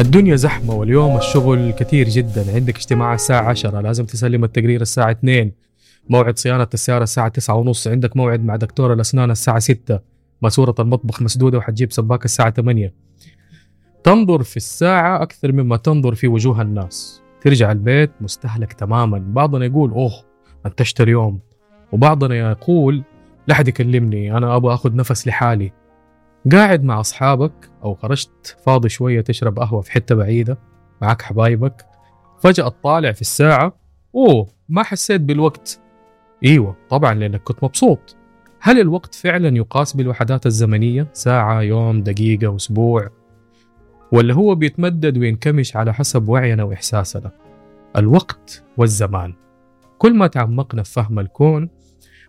الدنيا زحمة واليوم الشغل كثير جدا. عندك اجتماع الساعة 10 لازم تسلم التقرير الساعة 2 موعد صيانة السيارة الساعة 9 ونص. عندك موعد مع دكتور الأسنان الساعة 6 ماسورة المطبخ مسدودة وحتجيب سباك الساعة 8 تنظر في الساعة أكثر مما تنظر في وجوه الناس. ترجع البيت مستهلك تماما. بعضنا يقول أوه أنتجت اليوم. وبعضنا يقول لا حد يكلمني أنا أبغى أخذ نفس لحالي. قاعد مع أصحابك أو خرجت فاضي شوية تشرب قهوة في حتة بعيدة معك حبايبك فجأة تطالع في الساعة أوه ما حسيت بالوقت. إيوه طبعا لأنك كنت مبسوط. هل الوقت فعلا يقاس بالوحدات الزمنية؟ ساعة يوم دقيقة أسبوع؟ ولا هو بيتمدد وينكمش على حسب وعينا وإحساسنا؟ الوقت والزمان. كل ما تعمقنا في فهم الكون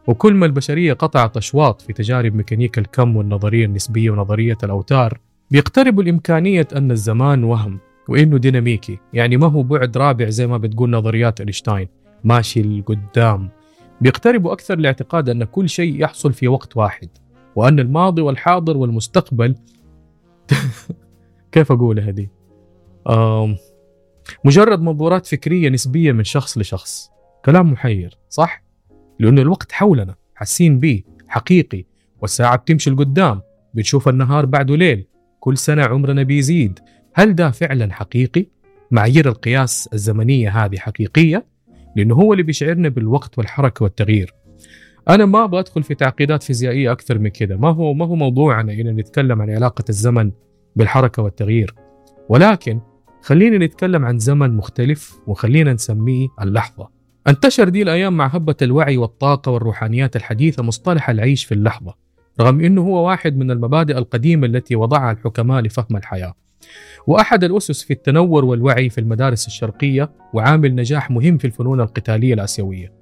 وكل ما البشرية قطعت أشواط في تجارب ميكانيكا الكم والنظرية النسبية ونظرية الأوتار بيقترب الإمكانية أن الزمان وهم وإنه ديناميكي. يعني ما هو بعد رابع زي ما بتقول نظريات أينشتاين. ماشي لقدام. بيقتربوا أكثر لاعتقاد أن كل شيء يحصل في وقت واحد وأن الماضي والحاضر والمستقبل كيف أقولها دي مجرد منظورات فكرية نسبية من شخص لشخص. كلام محير صح؟ لأنه الوقت حولنا حاسين به حقيقي. والساعة بتمشي لقدام بنشوف النهار بعده ليل كل سنة عمرنا بيزيد. هل ده فعلا حقيقي؟ معايير القياس الزمنية هذه حقيقية؟ لأنه هو اللي بيشعرنا بالوقت والحركة والتغيير. أنا ما أبغى أدخل في تعقيدات فيزيائية أكثر من كذا ما هو ما هو موضوعنا ان نتكلم عن علاقة الزمن بالحركة والتغيير. ولكن خلينا نتكلم عن زمن مختلف وخلينا نسميه اللحظة. انتشر دي الأيام مع هبة الوعي والطاقة والروحانيات الحديثة مصطلح العيش في اللحظة رغم إنه هو واحد من المبادئ القديمة التي وضعها الحكماء لفهم الحياة وأحد الأسس في التنور والوعي في المدارس الشرقية وعامل نجاح مهم في الفنون القتالية الآسيوية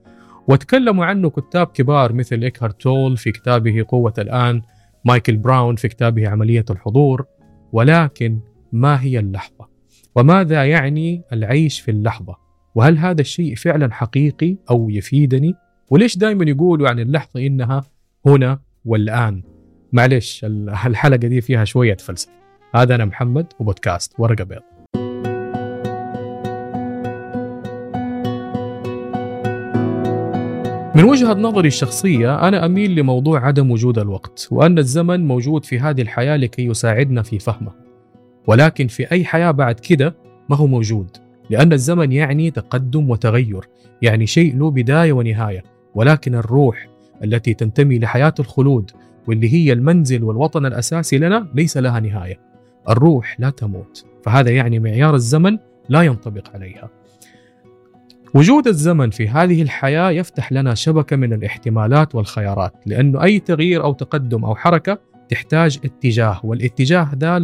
وتكلموا عنه كتاب كبار مثل إيكهارت تول في كتابه قوة الآن مايكل براون في كتابه عملية الحضور ولكن ما هي اللحظة؟ وماذا يعني العيش في اللحظة؟ وهل هذا الشيء فعلا حقيقي أو يفيدني؟ وليش دائما يقولوا عن اللحظة إنها هنا والآن؟ معلش الحلقة دي فيها شوية فلسفة هذا أنا محمد وبودكاست ورقة بيض من وجهة نظري الشخصية أنا أميل لموضوع عدم وجود الوقت وأن الزمن موجود في هذه الحياة لكي يساعدنا في فهمه ولكن في أي حياة بعد كده ما هو موجود لأن الزمن يعني تقدم وتغير يعني شيء له بداية ونهاية ولكن الروح التي تنتمي لحياة الخلود واللي هي المنزل والوطن الأساسي لنا ليس لها نهاية. الروح لا تموت فهذا يعني معيار الزمن لا ينطبق عليها. وجود الزمن في هذه الحياة يفتح لنا شبكة من الاحتمالات والخيارات لأنه أي تغيير أو تقدم أو حركة تحتاج اتجاه والاتجاه ده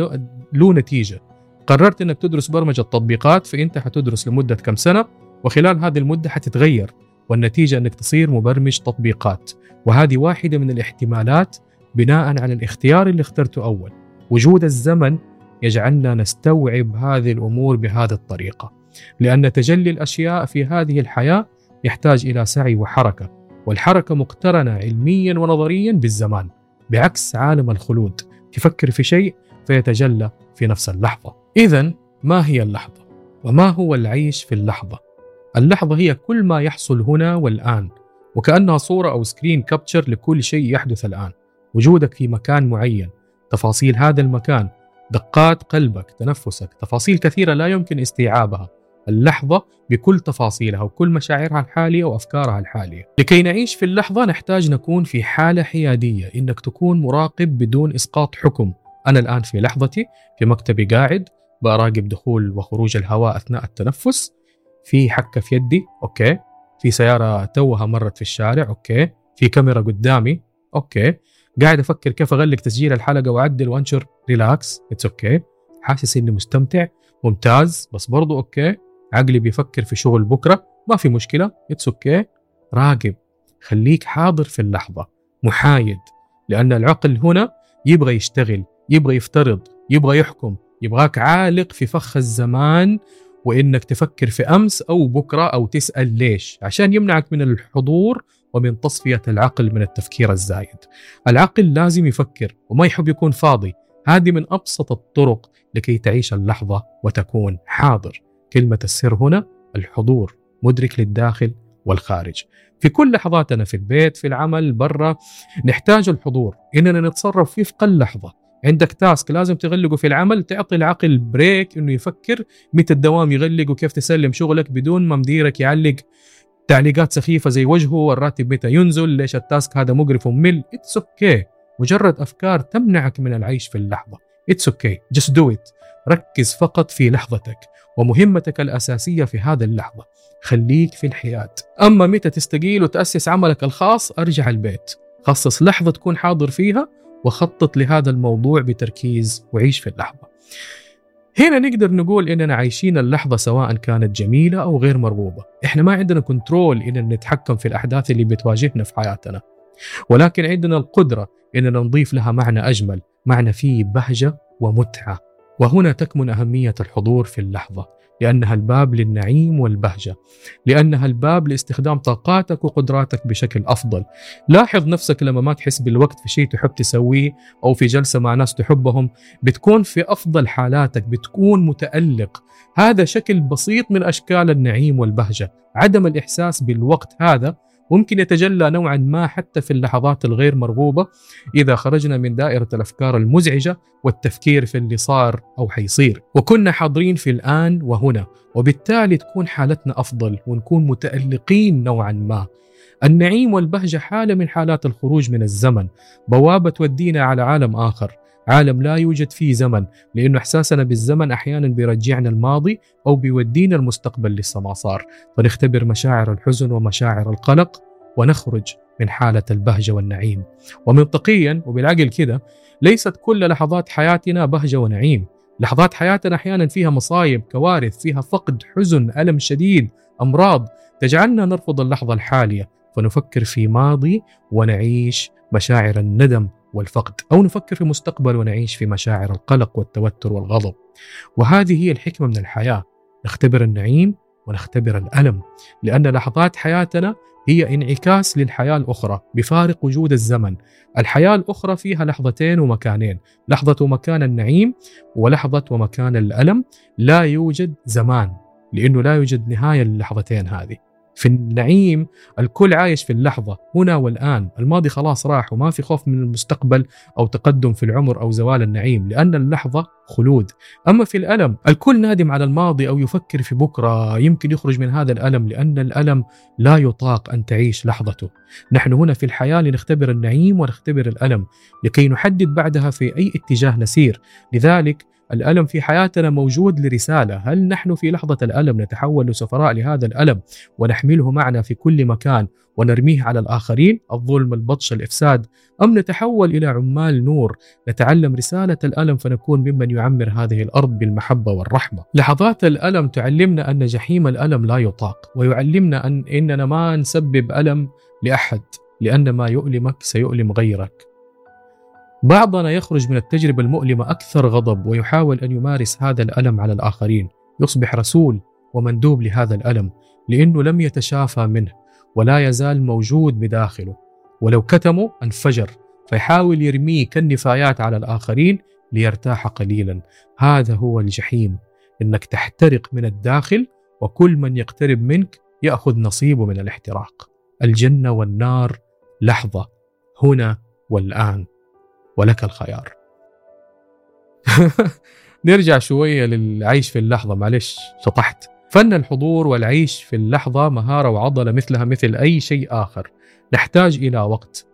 له نتيجة. قررت أنك تدرس برمجة تطبيقات فأنت حتدرس لمدة كم سنة؟ وخلال هذه المدة حتتغير والنتيجة أنك تصير مبرمج تطبيقات. وهذه واحدة من الاحتمالات بناء على الاختيار اللي اخترته أول. وجود الزمن يجعلنا نستوعب هذه الأمور بهذه الطريقة. لأن تجلي الأشياء في هذه الحياة يحتاج إلى سعي وحركة. والحركة مقترنة علميا ونظريا بالزمان بعكس عالم الخلود. تفكر في شيء فيتجلى في نفس اللحظة. اذا ما هي اللحظة؟ وما هو العيش في اللحظة؟ اللحظة هي كل ما يحصل هنا والآن وكأنها صورة أو سكرين كابتشر لكل شيء يحدث الآن. وجودك في مكان معين تفاصيل هذا المكان دقات قلبك تنفسك تفاصيل كثيرة لا يمكن استيعابها. اللحظة بكل تفاصيلها وكل مشاعرها الحالية وأفكارها الحالية. لكي نعيش في اللحظة نحتاج نكون في حالة حيادية إنك تكون مراقب بدون إسقاط حكم. أنا الآن في لحظتي في مكتبي قاعد براقب دخول وخروج الهواء أثناء التنفس. في حكة في يدي okay. في سيارة توها مرت في الشارع okay. في كاميرا قدامي okay. قاعد أفكر كيف أغلق تسجيل الحلقة وأعدل وأنشر. relax it's okay. حاسس إني مستمتع ممتاز بس برضو okay. عقلي بيفكر في شغل بكرة ما في مشكلة it's okay. راقب خليك حاضر في اللحظة محايد لأن العقل هنا يبغى يشتغل يبغى يفترض يبغى يحكم. يبغاك عالق في فخ الزمان وإنك تفكر في أمس أو بكرة أو تسأل ليش. عشان يمنعك من الحضور ومن تصفية العقل من التفكير الزايد. العقل لازم يفكر وما يحب يكون فاضي، هذه من أبسط الطرق لكي تعيش اللحظة وتكون حاضر. كلمة السر هنا الحضور. مدرك للداخل والخارج. في كل لحظاتنا في البيت في العمل برا نحتاج الحضور. إننا نتصرف قل لحظة. عندك تاسك لازم تغلقه في العمل تعطي العقل بريك إنه يفكر متى الدوام يغلق وكيف تسلم شغلك بدون ما مديرك يعلق تعليقات سخيفة زي وجهه الراتب متى ينزل ليش ال task هذا مقرف وممل. it's okay okay. مجرد أفكار تمنعك من العيش في اللحظة. it's okay just do it ركز فقط في لحظتك ومهمتك الأساسية في هذا اللحظة. خليك في الحياة أما متى تستقيل وتأسس عملك الخاص أرجع البيت. خصص لحظة تكون حاضر فيها وخطط لهذا الموضوع بتركيز وعيش في اللحظة. هنا نقدر نقول إننا عايشين اللحظة سواء كانت جميلة أو غير مرغوبة. إحنا ما عندنا control إننا نتحكم في الأحداث اللي بتواجهنا في حياتنا. ولكن عندنا القدرة إننا نضيف لها معنى أجمل معنى فيه بهجة ومتعة. وهنا تكمن أهمية الحضور في اللحظة لأنها الباب للنعيم والبهجة لأنها الباب لاستخدام طاقاتك وقدراتك بشكل أفضل. لاحظ نفسك لما ما تحس بالوقت في شيء تحب تسويه أو في جلسة مع ناس تحبهم بتكون في أفضل حالاتك بتكون متألق. هذا شكل بسيط من أشكال النعيم والبهجة عدم الإحساس بالوقت هذا ممكن يتجلى نوعا ما حتى في اللحظات الغير مرغوبة إذا خرجنا من دائرة الأفكار المزعجة والتفكير في اللي صار أو حيصير. وكنا حاضرين في الآن وهنا وبالتالي تكون حالتنا أفضل ونكون متألقين نوعا ما. النعيم والبهجة حالة من حالات الخروج من الزمن. بوابة تودينا على عالم آخر. عالم لا يوجد فيه زمن لأنه إحساسنا بالزمن أحيانا بيرجعنا الماضي أو بيودينا المستقبل لسه ما صار. فنختبر مشاعر الحزن ومشاعر القلق ونخرج من حالة البهجة والنعيم. ومنطقيا وبالعقل كده ليست كل لحظات حياتنا بهجة ونعيم. لحظات حياتنا أحيانا فيها مصايب كوارث فيها فقد حزن ألم شديد أمراض. تجعلنا نرفض اللحظة الحالية. فنفكر في ماضي ونعيش مشاعر الندم والفقد أو نفكر في مستقبل ونعيش في مشاعر القلق والتوتر والغضب. وهذه هي الحكمة من الحياة. نختبر النعيم ونختبر الألم لأن لحظات حياتنا هي انعكاس للحياة الأخرى بفارق وجود الزمن. الحياة الأخرى فيها لحظتين ومكانين لحظة ومكان النعيم ولحظة ومكان الألم. لا يوجد زمان لأنه لا يوجد نهاية للحظتين هذه. في النعيم الكل عايش في اللحظة هنا والآن. الماضي خلاص راح وما في خوف من المستقبل أو تقدم في العمر أو زوال النعيم لأن اللحظة خلود. أما في الألم الكل نادم على الماضي أو يفكر في بكرة. يمكن يخرج من هذا الألم لأن الألم لا يطاق أن تعيش لحظته. نحن هنا في الحياة لنختبر النعيم ونختبر الألم لكي نحدد بعدها في أي اتجاه نسير. لذلك الألم في حياتنا موجود لرسالة. هل نحن في لحظة الألم نتحول لسفراء لهذا الألم ونحمله معنا في كل مكان ونرميه على الآخرين. الظلم البطش الإفساد. أم نتحول إلى عمال نور. نتعلم رسالة الألم فنكون ممن يعمر هذه الأرض بالمحبة والرحمة. لحظات الألم تعلمنا أن جحيم الألم لا يطاق ويعلمنا أن إننا ما نسبب ألم لأحد لأن ما يؤلمك سيؤلم غيرك. بعضنا يخرج من التجربة المؤلمة أكثر غضب ويحاول أن يمارس هذا الألم على الآخرين. يصبح رسول ومندوب لهذا الألم لأنه لم يتشافى منه. ولا يزال موجود بداخله. ولو كتمه انفجر فيحاول يرميه كالنفايات على الآخرين ليرتاح قليلا. هذا هو الجحيم. إنك تحترق من الداخل وكل من يقترب منك يأخذ نصيبه من الاحتراق. الجنة والنار لحظة هنا والآن. ولك الخيار. نرجع شوية للعيش في اللحظة معلش شطحت فن الحضور والعيش في اللحظة مهارة وعضلة مثلها مثل أي شيء آخر. نحتاج إلى وقت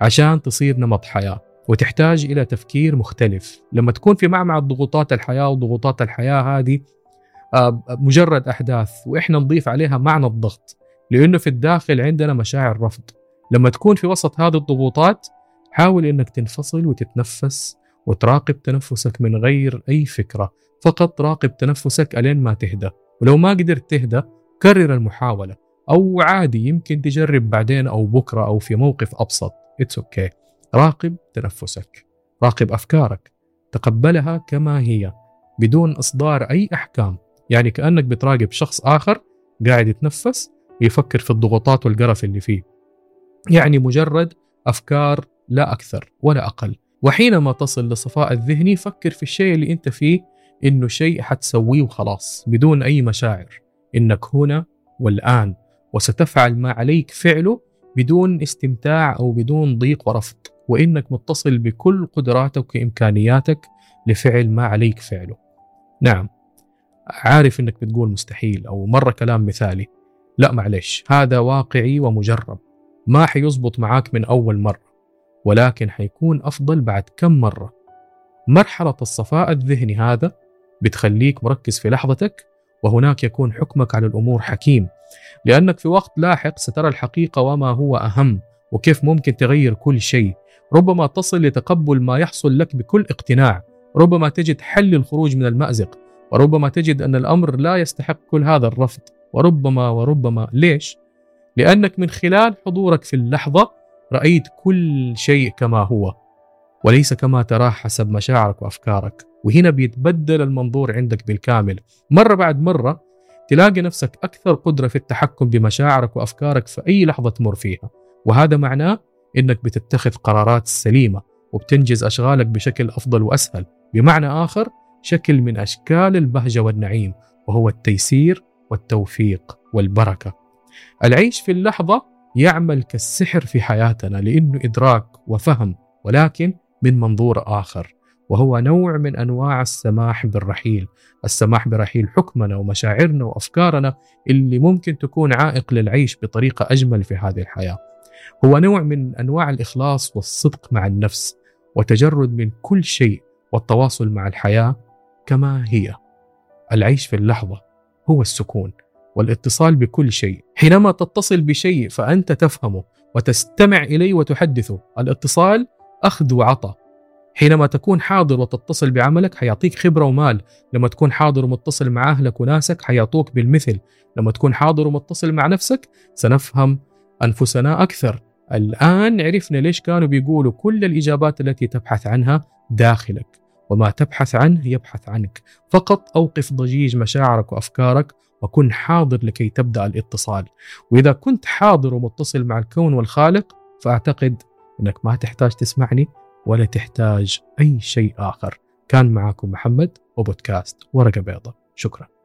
عشان تصير نمط حياة وتحتاج إلى تفكير مختلف. لما تكون في معمعة ضغوطات الحياة وضغوطات الحياة هذه آه، مجرد أحداث وإحنا نضيف عليها معنى الضغط. لأنه في الداخل عندنا مشاعر رفض. لما تكون في وسط هذه الضغوطات حاول إنك تنفصل وتتنفس وتراقب تنفسك من غير أي فكرة. فقط راقب تنفسك الين ما تهدى ولو ما قدرت تهدى كرر المحاولة. أو عادي يمكن تجرب بعدين أو بكرة أو في موقف أبسط. it's okay okay. راقب تنفسك. راقب أفكارك. تقبلها كما هي. بدون إصدار أي أحكام. يعني كأنك بتراقب شخص آخر قاعد يتنفس ويفكر في الضغوطات والقرف اللي فيه. يعني مجرد أفكار لا أكثر ولا أقل. وحينما تصل للصفاء الذهني فكر في الشيء اللي أنت فيه إنه شيء حتسويه وخلاص بدون أي مشاعر إنك هنا والآن وستفعل ما عليك فعله بدون استمتاع أو بدون ضيق ورفض وإنك متصل بكل قدراتك وإمكانياتك لفعل ما عليك فعله. نعم عارف إنك بتقول مستحيل أو مرة كلام مثالي. لا معلش هذا واقعي ومجرب ما حيزبط معاك من أول مرة ولكن حيكون أفضل بعد كم مرة. مرحلة الصفاء الذهني هذا بتخليك مركز في لحظتك وهناك يكون حكمك على الأمور حكيم. لأنك في وقت لاحق سترى الحقيقة وما هو أهم وكيف ممكن تغير كل شيء. ربما تصل لتقبل ما يحصل لك بكل اقتناع. ربما تجد حل للخروج من المأزق. وربما تجد أن الأمر لا يستحق كل هذا الرفض. وربما وربما ليش؟ لأنك من خلال حضورك في اللحظة رأيت كل شيء كما هو وليس كما تراه حسب مشاعرك وأفكارك. وهنا بيتبدل المنظور عندك بالكامل. مرة بعد مرة تلاقي نفسك أكثر قدرة في التحكم بمشاعرك وأفكارك في أي لحظة تمر فيها. وهذا معناه إنك بتتخذ قرارات سليمة وبتنجز أشغالك بشكل أفضل وأسهل. بمعنى آخر شكل من أشكال البهجة والنعيم وهو التيسير والتوفيق والبركة. العيش في اللحظة يعمل كالسحر في حياتنا لأنه إدراك وفهم ولكن من منظور آخر. وهو نوع من أنواع السماح بالرحيل، السماح برحيل حكمنا ومشاعرنا وأفكارنا اللي ممكن تكون عائق للعيش بطريقة أجمل في هذه الحياة. هو نوع من أنواع الإخلاص والصدق مع النفس وتجرد من كل شيء والتواصل مع الحياة كما هي. العيش في اللحظة هو السكون والاتصال بكل شيء، حينما تتصل بشيء فأنت تفهمه وتستمع إليه وتحدثه، الاتصال أخذ وعطاء. حينما تكون حاضر وتتصل بعملك حيعطيك خبرة ومال، لما تكون حاضر ومتصل مع أهلك وناسك حيعطوك بالمثل، لما تكون حاضر ومتصل مع نفسك سنفهم أنفسنا أكثر. الآن عرفنا ليش كانوا بيقولوا كل الإجابات التي تبحث عنها داخلك. وما تبحث عنه يبحث عنك. فقط أوقف ضجيج مشاعرك وأفكارك وكن حاضر لكي تبدأ الاتصال. وإذا كنت حاضر ومتصل مع الكون والخالق فأعتقد إنك ما تحتاج تسمعني. ولا تحتاج أي شيء آخر. كان معكم محمد وبودكاست ورقة بيضاء شكرا.